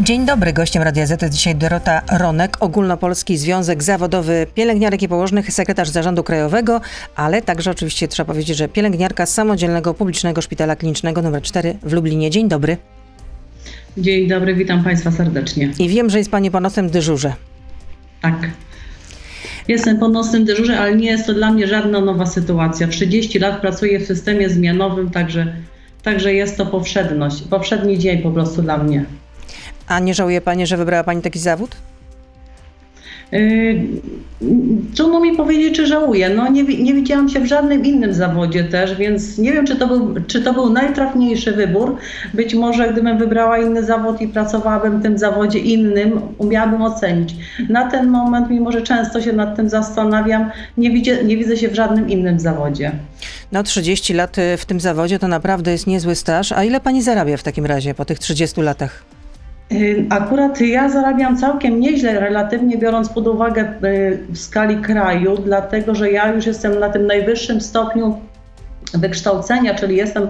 Dzień dobry, gościem Radia Z jest dzisiaj Dorota Ronek, Ogólnopolski Związek Zawodowy Pielęgniarek i Położnych, sekretarz Zarządu Krajowego, ale także oczywiście trzeba powiedzieć, że pielęgniarka Samodzielnego Publicznego Szpitala Klinicznego nr 4 w Lublinie. Dzień dobry. Dzień dobry, witam Państwa serdecznie. I wiem, że jest Pani po nocnym dyżurze. Tak. Jestem po nocnym dyżurze, ale nie jest to dla mnie żadna nowa sytuacja. 30 lat pracuję w systemie zmianowym, także, także jest to powszedność, powszedni dzień po prostu dla mnie. A nie żałuje Pani, że wybrała Pani taki zawód? Yy, trudno mi powiedzieć, czy żałuję. No, nie, nie widziałam się w żadnym innym zawodzie też, więc nie wiem, czy to, był, czy to był najtrafniejszy wybór. Być może gdybym wybrała inny zawód i pracowałabym w tym zawodzie innym, umiałabym ocenić. Na ten moment, mimo że często się nad tym zastanawiam, nie, widzę, nie widzę się w żadnym innym zawodzie. No 30 lat y, w tym zawodzie to naprawdę jest niezły staż. A ile Pani zarabia w takim razie po tych 30 latach? Y, Akurat ja zarabiam całkiem nieźle, relatywnie biorąc pod uwagę y, w skali kraju, dlatego że ja już jestem na tym najwyższym stopniu wykształcenia, czyli jestem,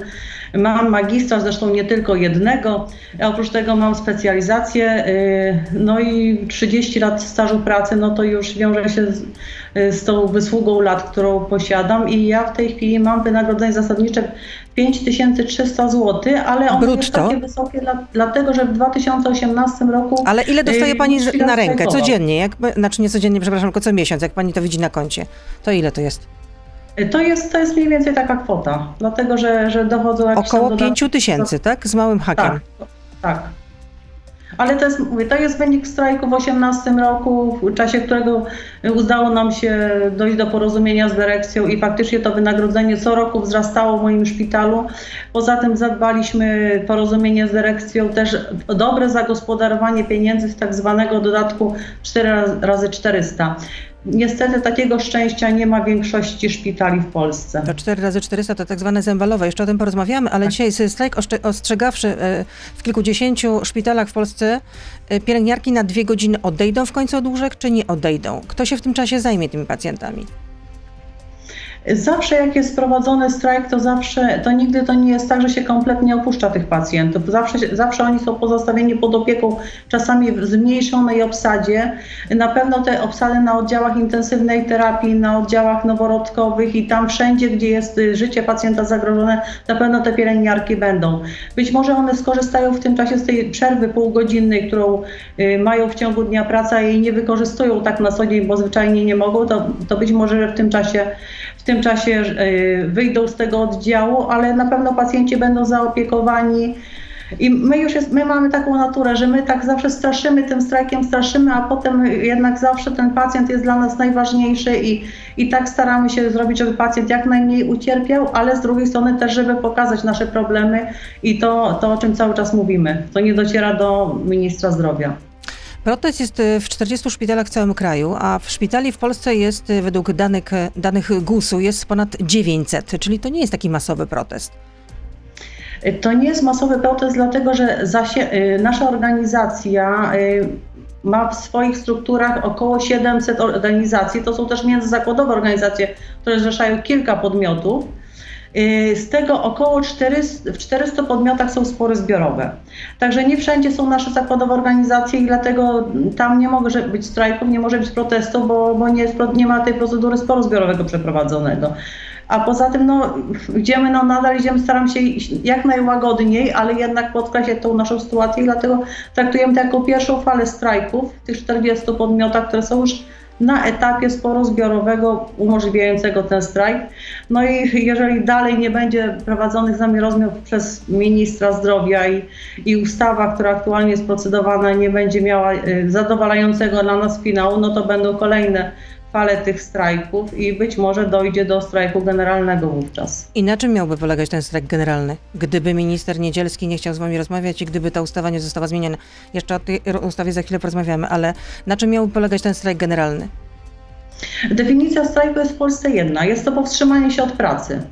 mam magistra, zresztą nie tylko jednego, a oprócz tego mam specjalizację, y, no i 30 lat stażu pracy, no to już wiąże się z, z tą wysługą lat, którą posiadam i ja w tej chwili mam wynagrodzenie zasadnicze 5300 zł, ale ono jest Brutto? takie wysokie dla, dlatego, że w 2018 roku... Ale ile dostaje y, Pani chwila na rękę codziennie? Jak, znaczy nie codziennie, przepraszam, tylko co miesiąc, jak Pani to widzi na koncie. To ile to jest? To jest, to jest mniej więcej taka kwota, dlatego że, że dochodzą jakieś Około dodatki. 5 tysięcy, tak? Z małym hakiem. Tak, tak. Ale to jest, mówię, to jest wynik strajku w 2018 roku, w czasie którego udało nam się dojść do porozumienia z dyrekcją i faktycznie to wynagrodzenie co roku wzrastało w moim szpitalu. Poza tym zadbaliśmy porozumienie z dyrekcją też o dobre zagospodarowanie pieniędzy z tak zwanego dodatku 4 razy 400. Niestety takiego szczęścia nie ma większości szpitali w Polsce. To 4 razy 400 to tak zwane zembalowe. Jeszcze o tym porozmawiamy, ale dzisiaj jest strajk ostrzegawczy e, w kilkudziesięciu szpitalach w Polsce. e, Pielęgniarki na dwie godziny odejdą w końcu od łóżek, czy nie odejdą? Kto się w tym czasie zajmie tymi pacjentami? Zawsze jak jest prowadzony strajk, to zawsze, to nigdy to nie jest tak, że się kompletnie opuszcza tych pacjentów. Zawsze, zawsze oni są pozostawieni pod opieką, czasami w zmniejszonej obsadzie. Na pewno te obsady na oddziałach intensywnej terapii, na oddziałach noworodkowych i tam wszędzie, gdzie jest y, życie pacjenta zagrożone, na pewno te pielęgniarki będą. Być może one skorzystają w tym czasie z tej przerwy półgodzinnej, którą y, mają w ciągu dnia praca i nie wykorzystują tak na co dzień, bo zwyczajnie nie mogą, to, to być może w tym czasie w tym czasie y, wyjdą z tego oddziału, ale na pewno pacjenci będą zaopiekowani. I my już jest, my mamy taką naturę, że my tak zawsze straszymy tym strajkiem, straszymy, a potem jednak zawsze ten pacjent jest dla nas najważniejszy i, i tak staramy się zrobić, żeby pacjent jak najmniej ucierpiał, ale z drugiej strony też, żeby pokazać nasze problemy i to, to o czym cały czas mówimy. To nie dociera do ministra zdrowia. Protest jest e, w 40 szpitalach w całym kraju, a w szpitali w Polsce jest e, według danych, danych GUS-u jest ponad 900, czyli to nie jest taki masowy protest. To nie jest masowy protest, dlatego że nasza organizacja ma w swoich strukturach około 700 organizacji. To są też międzyzakładowe organizacje, które zrzeszają kilka podmiotów. Y, Z tego około 400, w 400 podmiotach są spory zbiorowe. Także nie wszędzie są nasze zakładowe organizacje i dlatego tam nie może być strajków, nie może być protestów, bo, bo nie, nie ma tej procedury sporu zbiorowego przeprowadzonego. A poza tym, no, idziemy, no, nadal idziemy, staram się iść jak najłagodniej, ale jednak podkreślać tą naszą sytuację dlatego traktujemy to jako pierwszą falę strajków w tych 40 podmiotach, które są już na etapie sporu zbiorowego umożliwiającego ten strajk. No i jeżeli dalej nie będzie prowadzonych z nami rozmów przez ministra zdrowia i, i ustawa, która aktualnie jest procedowana, nie będzie miała y, zadowalającego dla nas finału, no to będą kolejne fale tych strajków i być może dojdzie do strajku generalnego wówczas. I na czym miałby polegać ten strajk generalny? Gdyby minister Niedzielski nie chciał z wami rozmawiać i gdyby ta ustawa nie została zmieniona. Jeszcze o tej ustawie za chwilę porozmawiamy, ale na czym miałby polegać ten strajk generalny? Definicja strajku jest w Polsce jedna. Jest to powstrzymanie się od pracy.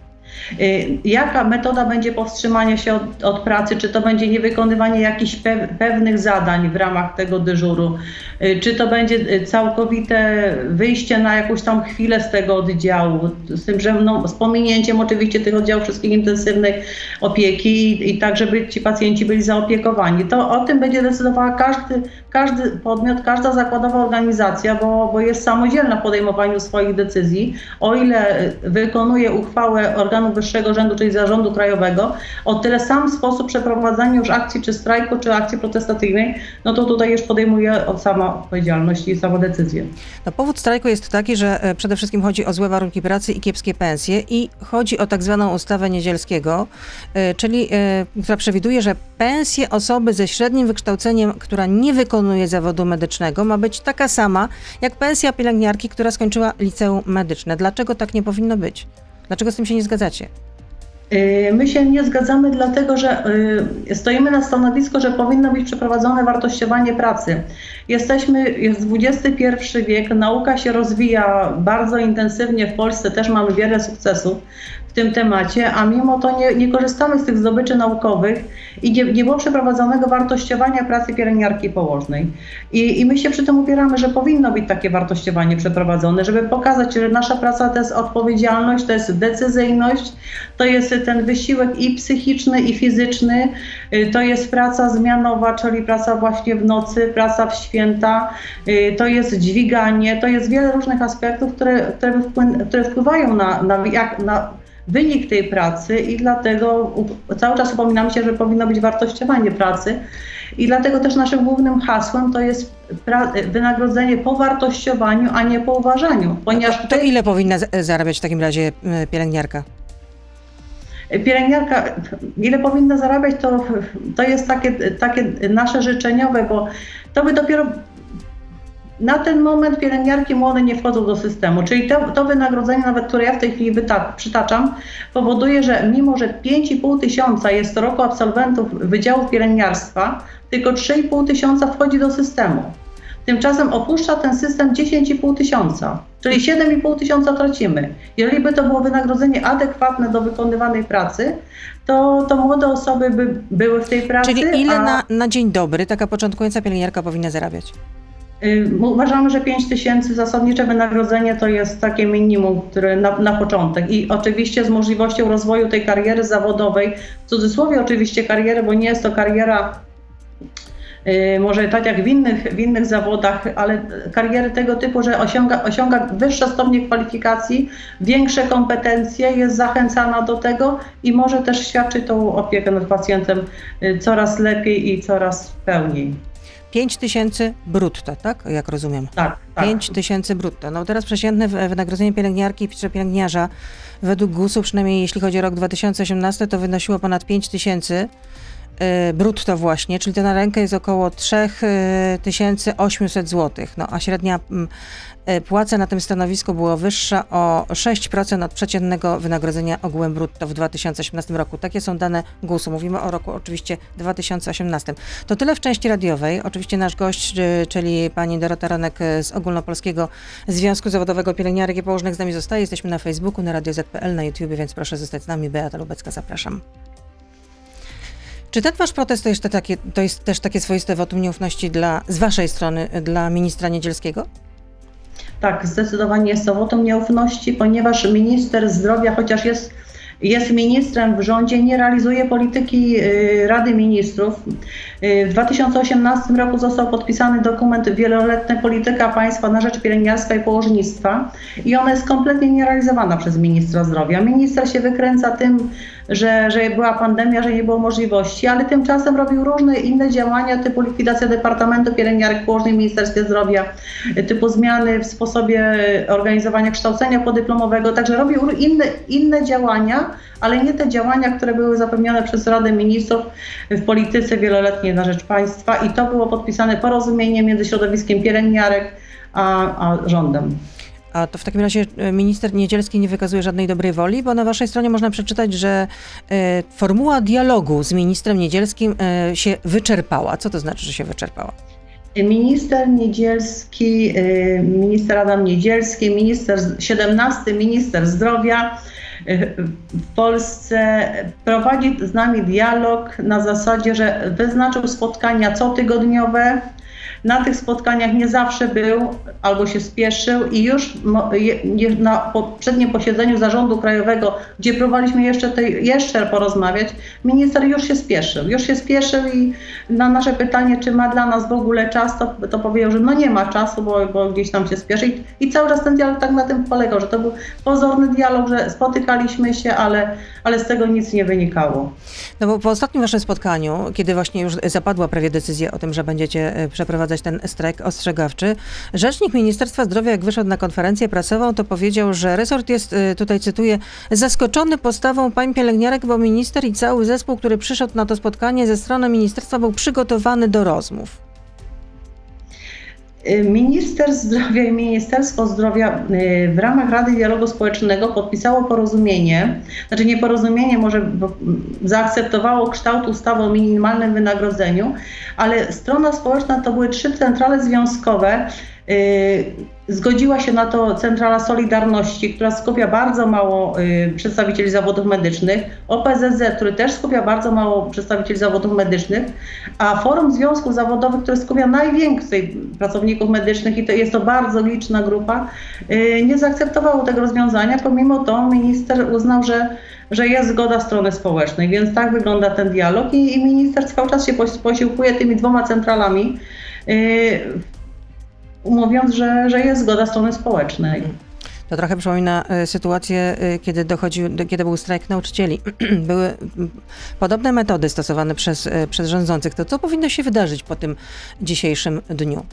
Y, jaka metoda będzie powstrzymania się od, od pracy? Czy to będzie niewykonywanie jakichś pe pewnych zadań w ramach tego dyżuru? Y, czy to będzie y, całkowite wyjście na jakąś tam chwilę z tego oddziału? Z tym, że no, z pominięciem oczywiście tych oddziałów wszystkich intensywnej opieki i, i tak, żeby ci pacjenci byli zaopiekowani. To o tym będzie decydowała każdy, każdy podmiot, każda zakładowa organizacja, bo, bo jest samodzielna w podejmowaniu swoich decyzji. O ile wykonuje uchwałę organu wyższego rzędu, czyli zarządu krajowego, o tyle sam sposób przeprowadzania już akcji czy strajku, czy akcji protestacyjnej, no to tutaj już podejmuje od sama odpowiedzialność i sama decyzję. No, powód strajku jest taki, że e, przede wszystkim chodzi o złe warunki pracy i kiepskie pensje i chodzi o tak zwaną ustawę Niedzielskiego, e, czyli e, która przewiduje, że pensje osoby ze średnim wykształceniem, która nie wykonuje zawodu medycznego, ma być taka sama jak pensja pielęgniarki, która skończyła liceum medyczne. Dlaczego tak nie powinno być? Dlaczego z tym się nie zgadzacie? Y, my się nie zgadzamy, dlatego że y, stoimy na stanowisku, że powinno być przeprowadzone wartościowanie pracy. Jesteśmy, jest XXI wiek, nauka się rozwija bardzo intensywnie w Polsce, też mamy wiele sukcesów tym temacie, a mimo to nie, nie korzystamy z tych zdobyczy naukowych i nie, nie było przeprowadzonego wartościowania pracy pielęgniarki położnej. I, I my się przy tym upieramy, że powinno być takie wartościowanie przeprowadzone, żeby pokazać, że nasza praca to jest odpowiedzialność, to jest decyzyjność, to jest ten wysiłek i psychiczny, i fizyczny, y, to jest praca zmianowa, czyli praca właśnie w nocy, praca w święta, y, to jest dźwiganie, to jest wiele różnych aspektów, które, które, wpływają na, na, jak, na wynik tej pracy i dlatego cały czas upominamy się, że powinno być wartościowanie pracy. I dlatego też naszym głównym hasłem to jest wynagrodzenie po wartościowaniu, a nie po uważaniu. Ponieważ to, to ile powinna zarabiać w takim razie pielęgniarka? Pielęgniarka, ile powinna zarabiać, to, to jest takie, takie nasze życzeniowe, bo to by dopiero na ten moment pielęgniarki młode nie wchodzą do systemu, czyli to, to wynagrodzenie, nawet które ja w tej chwili przytaczam, powoduje, że mimo, że 5,5 tysiąca jest roku absolwentów wydziałów pielęgniarstwa, tylko 3,5 tysiąca wchodzi do systemu. Tymczasem opuszcza ten system 10,5 tysiąca, czyli 7,5 tysiąca tracimy. Jeżeli by to było wynagrodzenie adekwatne do wykonywanej pracy, to, to młode osoby by były w tej pracy. Czyli ile a... na, na dzień dobry taka początkująca pielęgniarka powinna zarabiać? Y, uważamy, że 5 tysięcy zasadnicze wynagrodzenie to jest takie minimum, które na, na początek. I oczywiście z możliwością rozwoju tej kariery zawodowej, w cudzysłowie oczywiście kariery, bo nie jest to kariera y, może tak jak w innych, w innych zawodach, ale kariery tego typu, że osiąga, osiąga wyższe stopnie kwalifikacji, większe kompetencje, jest zachęcana do tego i może też świadczyć tą opiekę nad pacjentem y, coraz lepiej i coraz pełniej. 5 tysięcy brutto, tak? Jak rozumiem. Tak. tak. 5 tysięcy brutto. No teraz przeciętne wynagrodzenie pielęgniarki czy pielęgniarza według GUS-u, przynajmniej jeśli chodzi o rok 2018, to wynosiło ponad 5 tysięcy brutto właśnie, czyli to na rękę jest około 3800 zł, no a średnia mm, E, płaca na tym stanowisku była wyższa o 6% od przeciętnego wynagrodzenia ogółem brutto w 2018 roku. Takie są dane GUS-u. Mówimy o roku oczywiście 2018. To tyle w części radiowej. Oczywiście nasz gość, e, czyli pani Dorota Ronek z Ogólnopolskiego Związku Zawodowego Pielęgniarek i Położnych z nami zostaje. Jesteśmy na Facebooku, na Radio ZPL, na YouTube, więc proszę zostać z nami. Beata Lubecka, zapraszam. Czy ten wasz protest to, jeszcze takie, to jest też takie swoiste wotum nieufności dla, z waszej strony dla ministra Niedzielskiego? Tak, zdecydowanie jest to wotum nieufności, ponieważ minister zdrowia, chociaż jest, jest ministrem w rządzie, nie realizuje polityki y, Rady Ministrów. Y, w 2018 roku został podpisany dokument Wieloletnia Polityka Państwa na rzecz pielęgniarstwa i położnictwa i ona jest kompletnie nierealizowana przez ministra zdrowia. Minister się wykręca tym, że, że była pandemia, że nie było możliwości, ale tymczasem robił różne inne działania typu likwidacja Departamentu Pielęgniarek Położnych w Ministerstwie Zdrowia, typu zmiany w sposobie organizowania kształcenia podyplomowego, także robił inne, inne działania, ale nie te działania, które były zapewnione przez Radę Ministrów w polityce wieloletniej na rzecz państwa i to było podpisane porozumienie między środowiskiem pielęgniarek a, a rządem. A to w takim razie e, minister Niedzielski nie wykazuje żadnej dobrej woli, bo na waszej stronie można przeczytać, że e, formuła dialogu z ministrem Niedzielskim e, się wyczerpała. Co to znaczy, że się wyczerpała? Minister Niedzielski, minister Adam Niedzielski, minister, 17 minister zdrowia w Polsce prowadzi z nami dialog na zasadzie, że wyznaczył spotkania cotygodniowe, na tych spotkaniach nie zawsze był albo się spieszył i już na poprzednim posiedzeniu zarządu krajowego, gdzie próbowaliśmy jeszcze, jeszcze porozmawiać, minister już się spieszył. Już się spieszył i na nasze pytanie, czy ma dla nas w ogóle czas, to, to powiedział, że no nie ma czasu, bo, bo gdzieś tam się spieszy. I, I cały czas ten dialog tak na tym polegał, że to był pozorny dialog, że spotykaliśmy się, ale, ale z tego nic nie wynikało. No bo po ostatnim waszym spotkaniu, kiedy właśnie już zapadła prawie decyzja o tym, że będziecie e, przeprowadzać ten strajk ostrzegawczy. Rzecznik Ministerstwa Zdrowia, jak wyszedł na konferencję prasową, to powiedział, że resort jest, y, tutaj cytuję, zaskoczony postawą pań pielęgniarek, bo minister i cały zespół, który przyszedł na to spotkanie ze strony ministerstwa, był przygotowany do rozmów. Minister Zdrowia i Ministerstwo Zdrowia y, w ramach Rady Dialogu Społecznego podpisało porozumienie, znaczy nie porozumienie, może zaakceptowało kształt ustawy o minimalnym wynagrodzeniu, ale strona społeczna to były trzy centrale związkowe, zgodziła się na to Centrala Solidarności, która skupia bardzo mało y, przedstawicieli zawodów medycznych, OPZZ, który też skupia bardzo mało przedstawicieli zawodów medycznych, a Forum Związków Zawodowych, które skupia najwięcej pracowników medycznych i to jest to bardzo liczna grupa, y, nie zaakceptowało tego rozwiązania. Pomimo to minister uznał, że że jest zgoda strony społecznej, więc tak wygląda ten dialog i, i minister cały czas się posiłkuje tymi dwoma centralami mówiąc, że, że jest zgoda strony społecznej. To trochę przypomina e, sytuację, e, kiedy dochodził, kiedy był strajk nauczycieli. Były podobne metody stosowane przez, e, przez rządzących. To co powinno się wydarzyć po tym dzisiejszym dniu?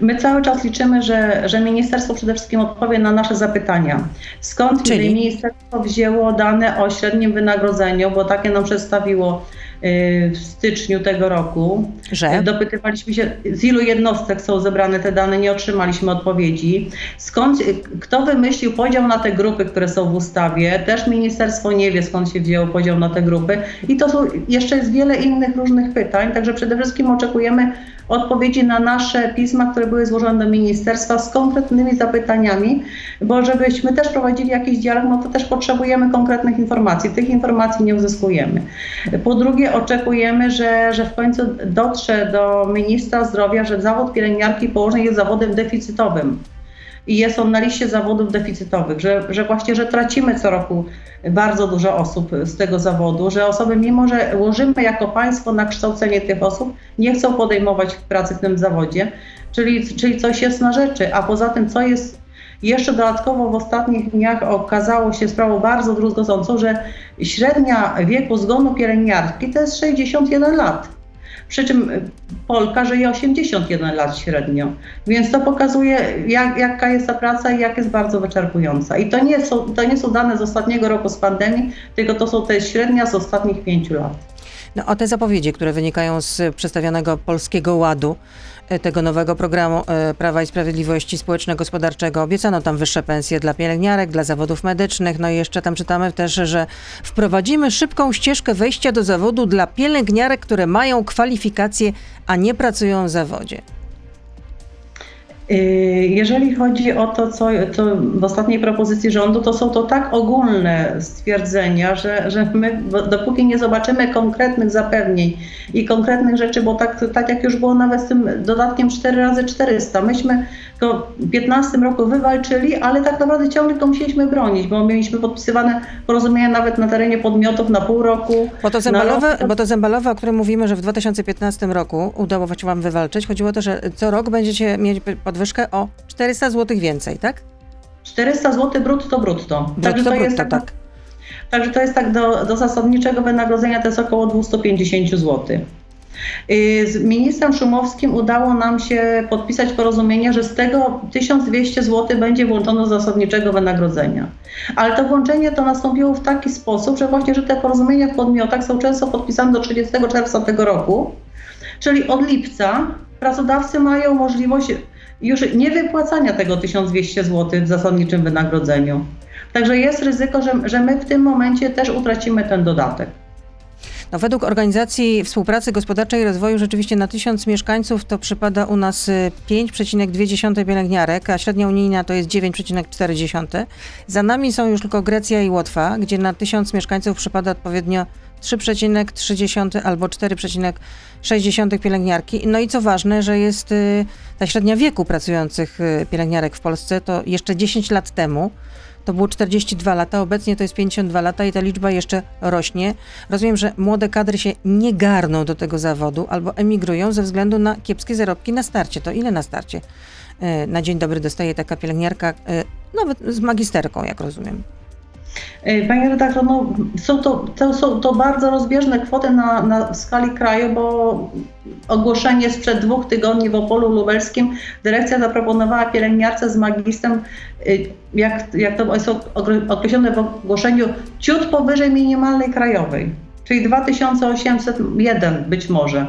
My cały czas liczymy, że, że ministerstwo przede wszystkim odpowie na nasze zapytania. Skąd Czyli? ministerstwo wzięło dane o średnim wynagrodzeniu, bo takie nam przedstawiło w styczniu tego roku. Że? Dopytywaliśmy się, z ilu jednostek są zebrane te dane, nie otrzymaliśmy odpowiedzi. Skąd, kto wymyślił podział na te grupy, które są w ustawie? Też ministerstwo nie wie, skąd się wzięło podział na te grupy. I to są, jeszcze jest wiele innych różnych pytań, także przede wszystkim oczekujemy odpowiedzi na nasze pisma, które były złożone do ministerstwa z konkretnymi zapytaniami, bo żebyśmy też prowadzili jakiś dialog, no to też potrzebujemy konkretnych informacji. Tych informacji nie uzyskujemy. Po drugie, oczekujemy, że, że w końcu dotrze do ministra zdrowia, że zawód pielęgniarki położnej jest zawodem deficytowym i jest on na liście zawodów deficytowych, że, że właśnie, że tracimy co roku bardzo dużo osób z tego zawodu, że osoby, mimo że łożymy jako państwo na kształcenie tych osób, nie chcą podejmować pracy w tym zawodzie, czyli, czyli coś jest na rzeczy, a poza tym, co jest jeszcze dodatkowo w ostatnich dniach okazało się sprawą bardzo druzgocącą, że średnia wieku zgonu pielęgniarki to jest 61 lat przy czym Polka żyje 81 lat średnio. Więc to pokazuje, jak, jaka jest ta praca i jak jest bardzo wyczerpująca. I to nie, są, to nie są dane z ostatniego roku z pandemii, tylko to są te średnia z ostatnich pięciu lat. No, o te zapowiedzi, które wynikają z przedstawionego Polskiego Ładu, tego nowego programu e, Prawa i Sprawiedliwości Społeczno-Gospodarczego. Obiecano tam wyższe pensje dla pielęgniarek, dla zawodów medycznych. No i jeszcze tam czytamy też, że wprowadzimy szybką ścieżkę wejścia do zawodu dla pielęgniarek, które mają kwalifikacje, a nie pracują w zawodzie. Y, jeżeli chodzi o to, co to w ostatniej propozycji rządu, to są to tak ogólne stwierdzenia, że, że my dopóki nie zobaczymy konkretnych zapewnień i konkretnych rzeczy, bo tak, tak jak już było nawet z tym dodatkiem 4 razy 400 myśmy go w 15 roku wywalczyli, ale tak naprawdę ciągle to musieliśmy bronić, bo mieliśmy podpisywane porozumienia nawet na terenie podmiotów na pół roku. Bo to zembalowe, bo to zembalowe o którym mówimy, że w 2015 roku udało się wam wywalczyć, chodziło o to, że co rok będziecie mieć podwyżkę o 400 zł więcej, tak? 400 zł brutto brutto. Brutto, Także to brutto, jest tak. tak. Także to jest tak do, do zasadniczego wynagrodzenia to jest około 250 zł. Y, z ministrem Szumowskim udało nam się podpisać porozumienie, że z tego 1200 zł będzie włączone do zasadniczego wynagrodzenia. Ale to włączenie to nastąpiło w taki sposób, że właśnie, że te porozumienia w podmiotach są często podpisane do 30 czerwca tego roku, czyli od lipca pracodawcy mają możliwość już nie wypłacania tego 1200 zł w zasadniczym wynagrodzeniu. Także jest ryzyko, że, że my w tym momencie też utracimy ten dodatek. No, według Organizacji Współpracy Gospodarczej i Rozwoju rzeczywiście na tysiąc mieszkańców to przypada u nas 5,2 pielęgniarek, a średnia unijna to jest 9,4. Za nami są już tylko Grecja i Łotwa, gdzie na tysiąc mieszkańców przypada odpowiednio 3,3 albo 4,6 pielęgniarki. No i co ważne, że jest y, ta średnia wieku pracujących y, pielęgniarek w Polsce, to jeszcze 10 lat temu to było 42 lata, obecnie to jest 52 lata i ta liczba jeszcze rośnie. Rozumiem, że młode kadry się nie garną do tego zawodu albo emigrują ze względu na kiepskie zarobki na starcie. To ile na starcie y, na dzień dobry dostaje taka pielęgniarka, nawet z magisterką, jak rozumiem? E, Panie redaktor, no, są, to, to, są to bardzo rozbieżne kwoty na, na skali kraju, bo ogłoszenie sprzed dwóch tygodni w Opolu Lubelskim dyrekcja zaproponowała pielęgniarce z magistrem, e, jak, jak to jest określone w ogłoszeniu, ciut powyżej minimalnej krajowej, czyli 2801 być może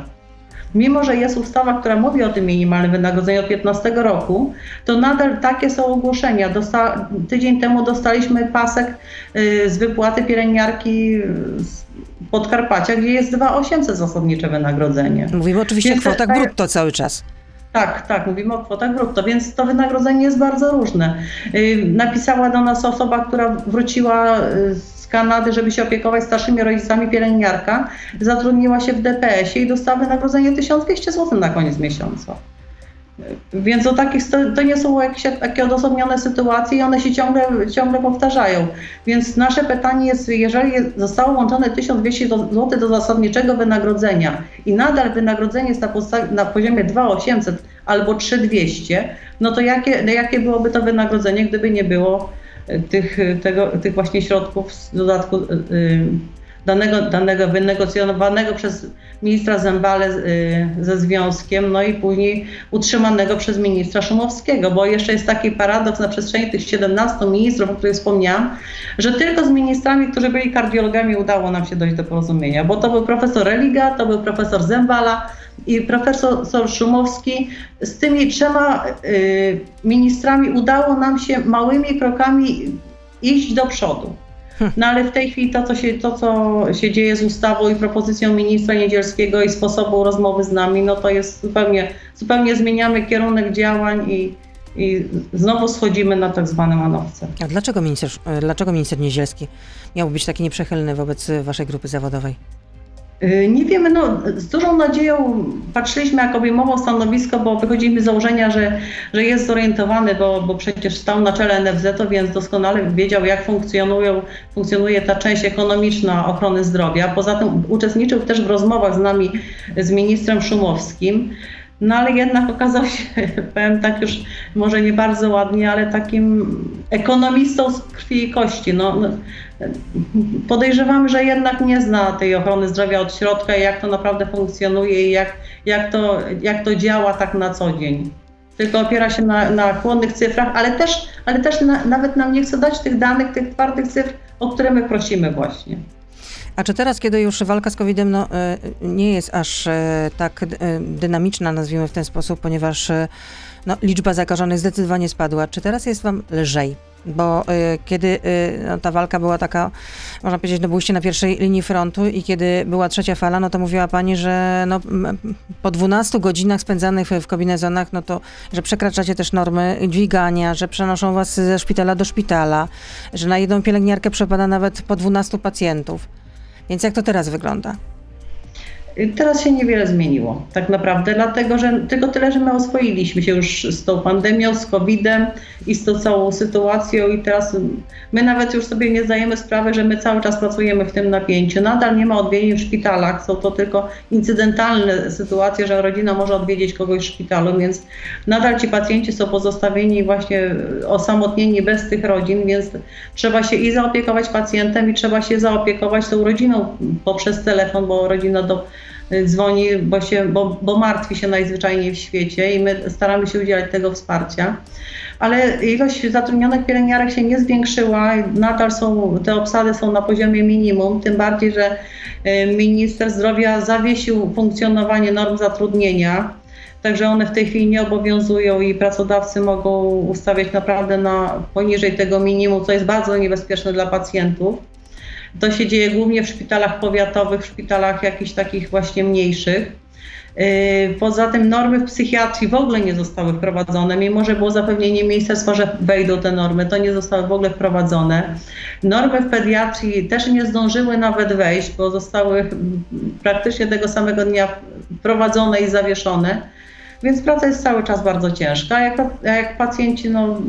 mimo że jest ustawa, która mówi o tym minimalnym wynagrodzeniu od 15 roku, to nadal takie są ogłoszenia. Dosta tydzień temu dostaliśmy pasek y, z wypłaty pielęgniarki z Podkarpacia, gdzie jest 2800 zasadnicze wynagrodzenie. Mówimy oczywiście Więc o kwotach tak, brutto cały czas. Tak, tak, mówimy o kwotach brutto, więc to wynagrodzenie jest bardzo różne. Y, napisała do nas osoba, która wróciła z y, Kanady, żeby się opiekować starszymi rodzicami, pielęgniarka, zatrudniła się w DPS-ie i dostała wynagrodzenie 1200 zł na koniec miesiąca. Więc o takich, to nie są jakieś takie odosobnione sytuacje i one się ciągle, ciągle powtarzają. Więc nasze pytanie jest, jeżeli zostało łączone 1200 zł do zasadniczego wynagrodzenia i nadal wynagrodzenie jest na, na poziomie 2800 albo 3200, no to jakie, jakie byłoby to wynagrodzenie, gdyby nie było tych, tego, tych właśnie środków z dodatku y, y, danego, danego wynegocjonowanego przez ministra Zembale y, ze związkiem, no i później utrzymanego przez ministra Szumowskiego, bo jeszcze jest taki paradoks na przestrzeni tych 17 ministrów, o których wspomniałam, że tylko z ministrami, którzy byli kardiologami udało nam się dojść do porozumienia, bo to był profesor Religa, to był profesor Zembala, i profesor Szumowski z tymi trzema y, ministrami udało nam się małymi krokami iść do przodu. No ale w tej chwili to co, się, to, co się dzieje z ustawą i propozycją ministra Niedzielskiego i sposobu rozmowy z nami, no to jest zupełnie, zupełnie zmieniamy kierunek działań i, i znowu schodzimy na tak zwane manowce. A dlaczego minister, dlaczego minister Niedzielski miał być taki nieprzychylny wobec waszej grupy zawodowej? Y, nie wiemy, no, z dużą nadzieją patrzyliśmy, jak obejmował stanowisko, bo wychodzimy z założenia, że, że jest zorientowany, bo, bo przecież stał na czele NFZ-u, więc doskonale wiedział, jak funkcjonują, funkcjonuje ta część ekonomiczna ochrony zdrowia. Poza tym uczestniczył też w rozmowach z nami, z ministrem Szumowskim. No ale jednak okazał się, powiem tak już może nie bardzo ładnie, ale takim ekonomistą z krwi i kości. No, podejrzewamy, że jednak nie zna tej ochrony zdrowia od środka jak to naprawdę funkcjonuje i jak, jak, to, jak to działa tak na co dzień. Tylko opiera się na, na chłonnych cyfrach, ale też, ale też na, nawet nam nie chce dać tych danych, tych twardych cyfr, o które my prosimy właśnie. A czy teraz, kiedy już walka z COVID-em no, e, nie jest aż e, tak e, dynamiczna, nazwijmy w ten sposób, ponieważ no, liczba zakażonych zdecydowanie spadła, czy teraz jest wam lżej? Bo y, kiedy y, no, ta walka była taka, można powiedzieć, no byliście na pierwszej linii frontu i kiedy była trzecia fala, no to mówiła pani, że no, po 12 godzinach spędzanych w, w kombinezonach, no to, że przekraczacie też normy dźwigania, że przenoszą was ze szpitala do szpitala, że na jedną pielęgniarkę przepada nawet po 12 pacjentów. Więc jak to teraz wygląda? Teraz się niewiele zmieniło, tak naprawdę, dlatego że tylko tyle, że my oswoiliśmy się już z tą pandemią, z COVID-em i z tą całą sytuacją, i teraz my nawet już sobie nie zdajemy sprawy, że my cały czas pracujemy w tym napięciu. Nadal nie ma odwiedzin w szpitalach, są to tylko incydentalne sytuacje, że rodzina może odwiedzić kogoś w szpitalu, więc nadal ci pacjenci są pozostawieni właśnie osamotnieni bez tych rodzin, więc trzeba się i zaopiekować pacjentem, i trzeba się zaopiekować tą rodziną poprzez telefon, bo rodzina do dzwoni, bo, się, bo, bo martwi się najzwyczajniej w świecie i my staramy się udzielać tego wsparcia. Ale ilość zatrudnionych pielęgniarek się nie zwiększyła, nadal są, te obsady są na poziomie minimum, tym bardziej, że y, minister zdrowia zawiesił funkcjonowanie norm zatrudnienia. Także one w tej chwili nie obowiązują i pracodawcy mogą ustawiać naprawdę na poniżej tego minimum, co jest bardzo niebezpieczne dla pacjentów. To się dzieje głównie w szpitalach powiatowych, w szpitalach jakichś takich właśnie mniejszych. Yy, poza tym normy w psychiatrii w ogóle nie zostały wprowadzone, mimo że było zapewnienie ministerstwa, że wejdą te normy, to nie zostały w ogóle wprowadzone. Normy w pediatrii też nie zdążyły nawet wejść, bo zostały praktycznie tego samego dnia wprowadzone i zawieszone. Więc praca jest cały czas bardzo ciężka. Jak, jak pacjenci, no,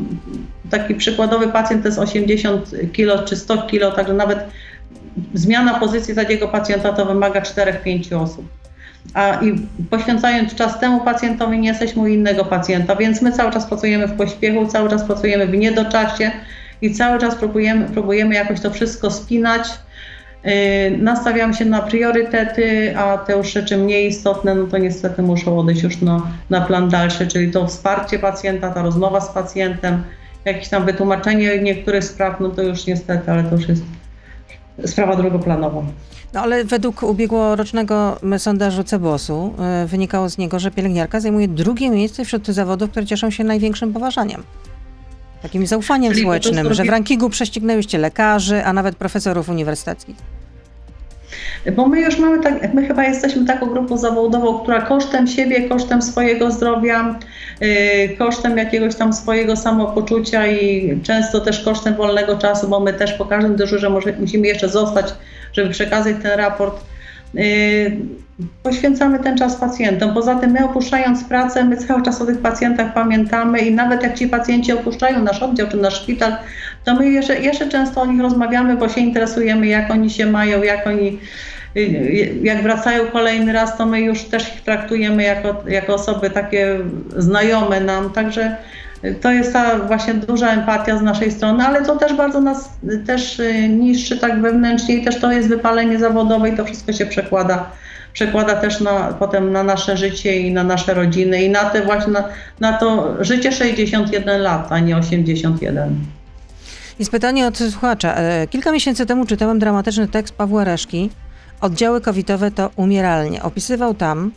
taki przykładowy pacjent to jest 80 kg czy 100 kg, także nawet zmiana pozycji takiego pacjenta to wymaga 4-5 osób a i poświęcając czas temu pacjentowi nie jesteśmy u innego pacjenta, więc my cały czas pracujemy w pośpiechu, cały czas pracujemy w niedoczasie i cały czas próbujemy, próbujemy jakoś to wszystko spinać. Yy, nastawiam się na priorytety, a te już rzeczy mniej istotne, no to niestety muszą odejść już na, na plan dalszy, czyli to wsparcie pacjenta, ta rozmowa z pacjentem, jakieś tam wytłumaczenie niektórych spraw, no to już niestety, ale to już jest sprawa drugoplanowa. No ale według ubiegłorocznego sondażu Cebosu yy, wynikało z niego, że pielęgniarka zajmuje drugie miejsce wśród zawodów, które cieszą się największym poważaniem. Takim zaufaniem Czyli społecznym, że w rankingu prześcignęłyście lekarzy, a nawet profesorów uniwersyteckich. Bo my już mamy tak, my chyba jesteśmy taką grupą zawodową, która kosztem siebie, kosztem swojego zdrowia, yy, kosztem jakiegoś tam swojego samopoczucia i często też kosztem wolnego czasu, bo my też po każdym dyżurze musimy jeszcze zostać żeby przekazać ten raport. Poświęcamy ten czas pacjentom. Poza tym my opuszczając pracę, my cały czas o tych pacjentach pamiętamy i nawet jak ci pacjenci opuszczają nasz oddział czy nasz szpital, to my jeszcze, jeszcze często o nich rozmawiamy, bo się interesujemy, jak oni się mają, jak oni yy, jak wracają kolejny raz, to my już też ich traktujemy jako, jako osoby takie znajome nam, także to jest ta właśnie duża empatia z naszej strony, ale to też bardzo nas też y, niszczy tak wewnętrznie i też to jest wypalenie zawodowe i to wszystko się przekłada przekłada też na, potem na nasze życie i na nasze rodziny i na te właśnie na, na to życie 61 lat, a nie 81. Jest pytanie od słuchacza. E, kilka miesięcy temu czytałem dramatyczny tekst Pawła Reszki. Oddziały covidowe to umieralnie. Opisywał tam,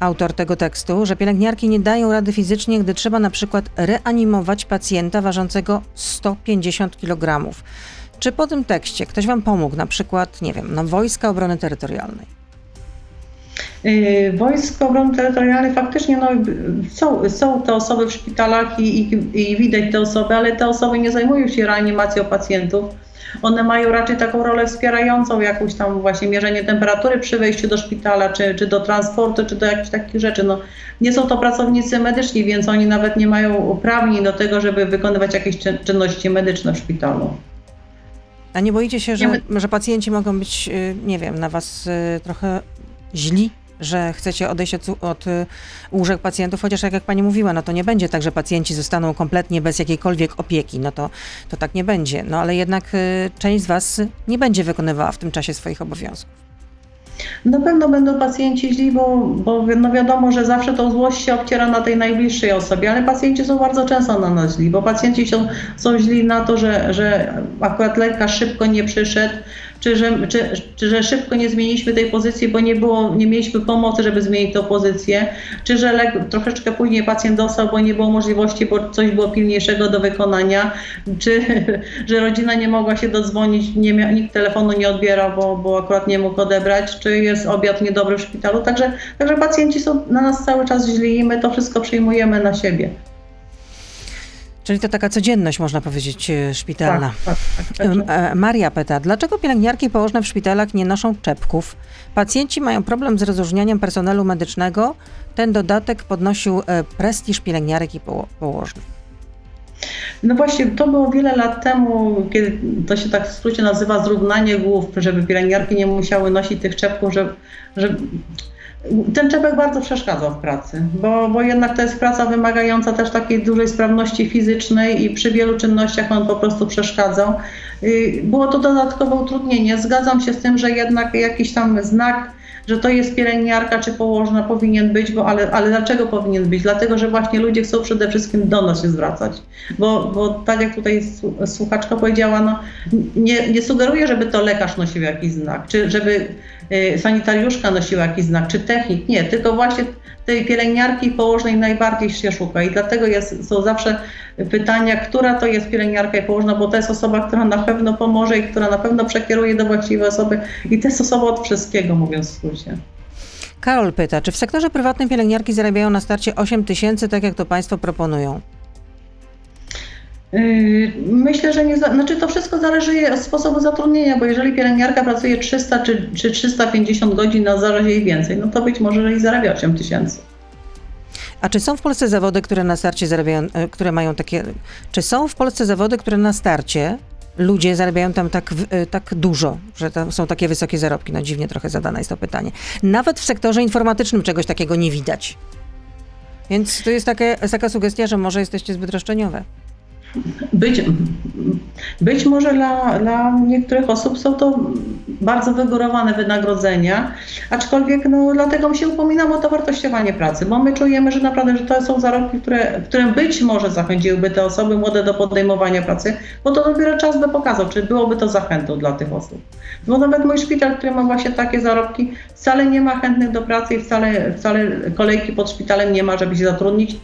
autor tego tekstu, że pielęgniarki nie dają rady fizycznie, gdy trzeba na przykład reanimować pacjenta ważącego 150 kg. Czy po tym tekście ktoś Wam pomógł, na przykład, nie wiem, na Wojska Obrony Terytorialnej? Yy, Wojsko Obrony Terytorialnej faktycznie no, są, są te osoby w szpitalach i, i, i widać te osoby, ale te osoby nie zajmują się reanimacją pacjentów one mają raczej taką rolę wspierającą, jakąś tam właśnie mierzenie temperatury przy wejściu do szpitala, czy, czy do transportu, czy do jakichś takich rzeczy. No, nie są to pracownicy medyczni, więc oni nawet nie mają uprawnień do tego, żeby wykonywać jakieś czynności medyczne w szpitalu. A nie boicie się, że, że pacjenci mogą być, y, nie wiem, na was y, trochę źli że chcecie odejść od, od y, łóżek pacjentów, chociaż jak, jak pani mówiła, no to nie będzie tak, że pacjenci zostaną kompletnie bez jakiejkolwiek opieki, no to, to tak nie będzie. No ale jednak y, część z was nie będzie wykonywała w tym czasie swoich obowiązków. Na pewno będą pacjenci źli, bo, bo no wiadomo, że zawsze tą złość się obciera na tej najbliższej osobie, ale pacjenci są bardzo często na nas źli, bo pacjenci są, są źli na to, że, że akurat lekarz szybko nie przyszedł, czy że, czy, czy że szybko nie zmieniliśmy tej pozycji, bo nie, było, nie mieliśmy pomocy, żeby zmienić tę pozycję, czy że lek, troszeczkę później pacjent dostał, bo nie było możliwości, bo coś było pilniejszego do wykonania, czy że rodzina nie mogła się dodzwonić, nie mia, nikt telefonu nie odbierał, bo, bo akurat nie mógł odebrać, czy jest obiad niedobry w szpitalu. Także, także pacjenci są na nas cały czas źli i my to wszystko przyjmujemy na siebie. Czyli to taka codzienność, można powiedzieć, e, szpitalna. Tak, tak, tak, e, Maria pyta, dlaczego pielęgniarki położne w szpitalach nie noszą czepków? Pacjenci mają problem z rozróżnianiem personelu medycznego. Ten dodatek podnosił e, prestiż pielęgniarek i położnych. No właśnie, to było wiele lat temu, kiedy to się tak w skrócie nazywa zrównanie głów, żeby pielęgniarki nie musiały nosić tych czepków, że, że ten czepek bardzo przeszkadzał w pracy, bo, bo jednak to jest praca wymagająca też takiej dużej sprawności fizycznej i przy wielu czynnościach on po prostu przeszkadzał. Y, było to dodatkowe utrudnienie. Zgadzam się z tym, że jednak jakiś tam znak że to jest pielęgniarka czy położna powinien być, bo ale, ale dlaczego powinien być? Dlatego, że właśnie ludzie chcą przede wszystkim do nas się zwracać. Bo, bo tak jak tutaj słuchaczka powiedziała, no, nie, nie sugeruję, żeby to lekarz nosił jakiś znak, czy żeby sanitariuszka nosiła jakiś znak, czy technik. Nie, tylko właśnie tej pielęgniarki położnej najbardziej się szuka i dlatego jest, są zawsze pytania, która to jest pielęgniarka i położna, bo to jest osoba, która na pewno pomoże i która na pewno przekieruje do właściwej osoby i to jest osoba od wszystkiego, mówiąc w skrócie. Karol pyta, czy w sektorze prywatnym pielęgniarki zarabiają na starcie 8 tysięcy, tak jak to Państwo proponują? Yy, myślę, że nie. Znaczy to wszystko zależy od sposobu zatrudnienia, bo jeżeli pielęgniarka pracuje 300 czy, czy 350 godzin na zarazie i więcej, no to być może i zarabia 8 tysięcy. A czy są w Polsce zawody, które na starcie zarabiają, e, które mają takie. Czy są w Polsce zawody, które na starcie ludzie zarabiają tam tak, e, tak dużo, że tam są takie wysokie zarobki? No dziwnie trochę zadane jest to pytanie. Nawet w sektorze informatycznym czegoś takiego nie widać. Więc to jest takie, taka sugestia, że może jesteście zbyt roszczeniowe. Być, być może dla, dla niektórych osób są to bardzo wygórowane wynagrodzenia, aczkolwiek no, dlatego się upominam o to wartościowanie pracy, bo my czujemy, że naprawdę że to są zarobki, które, które być może zachęciłyby te osoby młode do podejmowania pracy, bo to dopiero czas by pokazał, czy byłoby to zachętą dla tych osób. Bo nawet mój szpital, który ma właśnie takie zarobki, wcale nie ma chętnych do pracy i wcale, wcale kolejki pod szpitalem nie ma, żeby się zatrudnić.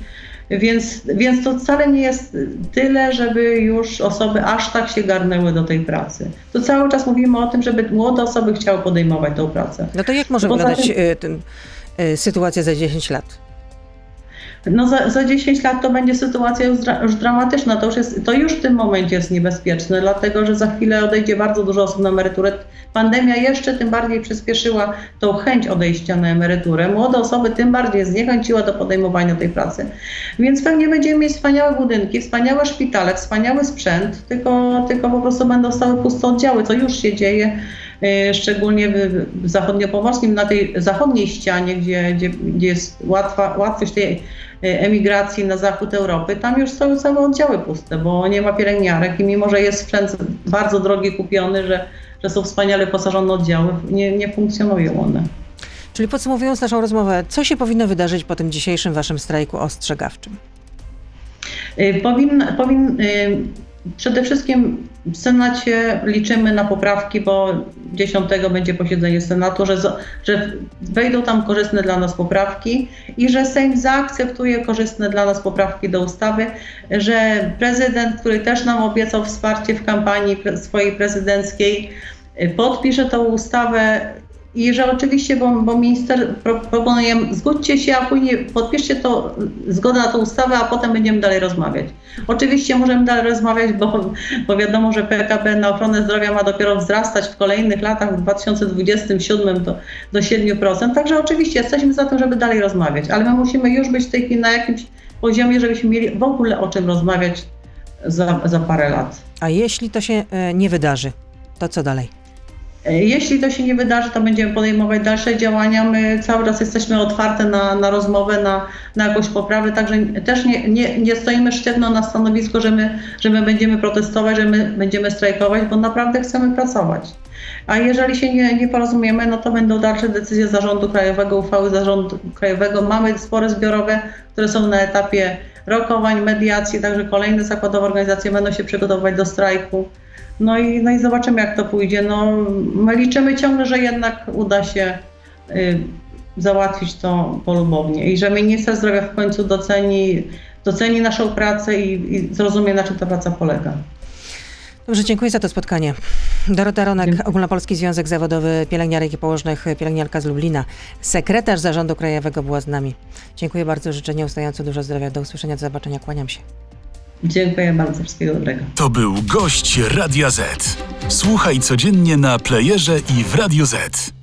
Więc, więc to wcale nie jest tyle, żeby już osoby aż tak się garnęły do tej pracy. To cały czas mówimy o tym, żeby młode osoby chciały podejmować tą pracę. No to jak może wyglądać tym, ten, y, sytuacja za 10 lat? No za, za 10 lat to będzie sytuacja już, już dramatyczna. To już, jest, to już w tym momencie jest niebezpieczne, dlatego że za chwilę odejdzie bardzo dużo osób na emeryturę. Pandemia jeszcze tym bardziej przyspieszyła tą chęć odejścia na emeryturę. Młode osoby tym bardziej zniechęciła do podejmowania tej pracy. Więc pewnie będziemy mieć wspaniałe budynki, wspaniałe szpitale, wspaniały sprzęt, tylko, tylko po prostu będą stały puste oddziały, co już się dzieje szczególnie w, w zachodniopomorskim, na tej zachodniej ścianie, gdzie, gdzie, gdzie jest łatwa, łatwość tej Y, emigracji na zachód Europy, tam już są całe oddziały puste, bo nie ma pielęgniarek i mimo, że jest sprzęt bardzo drogi kupiony, że, że są wspaniale posażone oddziały, nie, nie funkcjonują one. Czyli podsumowując naszą rozmowę, co się powinno wydarzyć po tym dzisiejszym waszym strajku ostrzegawczym? Y, powin, powin, Przede wszystkim w Senacie liczymy na poprawki, bo 10 będzie posiedzenie Senatu, że, że wejdą tam korzystne dla nas poprawki i że Sejm zaakceptuje korzystne dla nas poprawki do ustawy, że prezydent, który też nam obiecał wsparcie w kampanii swojej prezydenckiej, podpisze tą ustawę i że oczywiście, bo, bo minister pro, proponuje, zgódźcie się, a później podpiszcie to, zgodę na tę ustawę, a potem będziemy dalej rozmawiać. Oczywiście możemy dalej rozmawiać, bo, bo wiadomo, że PKB na ochronę zdrowia ma dopiero wzrastać w kolejnych latach, w 2027 do, do 7%. Także oczywiście jesteśmy za tym, żeby dalej rozmawiać, ale my musimy już być w tej chwili na jakimś poziomie, żebyśmy mieli w ogóle o czym rozmawiać za, za parę lat. A jeśli to się e, nie wydarzy, to co dalej? Jeśli to się nie wydarzy, to będziemy podejmować dalsze działania. My cały czas jesteśmy otwarte na, na rozmowę, na, na jakąś poprawę, także też nie, nie, nie stoimy sztywno na stanowisku, że my, że my będziemy protestować, że my będziemy strajkować, bo naprawdę chcemy pracować. A jeżeli się nie, nie porozumiemy, no to będą dalsze decyzje zarządu krajowego, uchwały zarządu krajowego. Mamy spory zbiorowe, które są na etapie rokowań, mediacji, także kolejne zakładowe organizacje będą się przygotowywać do strajku. No i, no i zobaczymy, jak to pójdzie. No, my liczymy ciągle, że jednak uda się y, załatwić to polubownie i że minister zdrowia w końcu doceni, doceni naszą pracę i, i zrozumie, na czym ta praca polega. Dobrze, dziękuję za to spotkanie. Dorota Ronek, dziękuję. Ogólnopolski Związek Zawodowy Pielęgniarek i Położnych, pielęgniarka z Lublina, sekretarz Zarządu Krajowego była z nami. Dziękuję bardzo, życzę ustająco dużo zdrowia. Do usłyszenia, do zobaczenia, kłaniam się. Dziękuję bardzo, wszystkiego dobrego. To był gość Radia Z. Słuchaj codziennie na playerze i w Radio Z.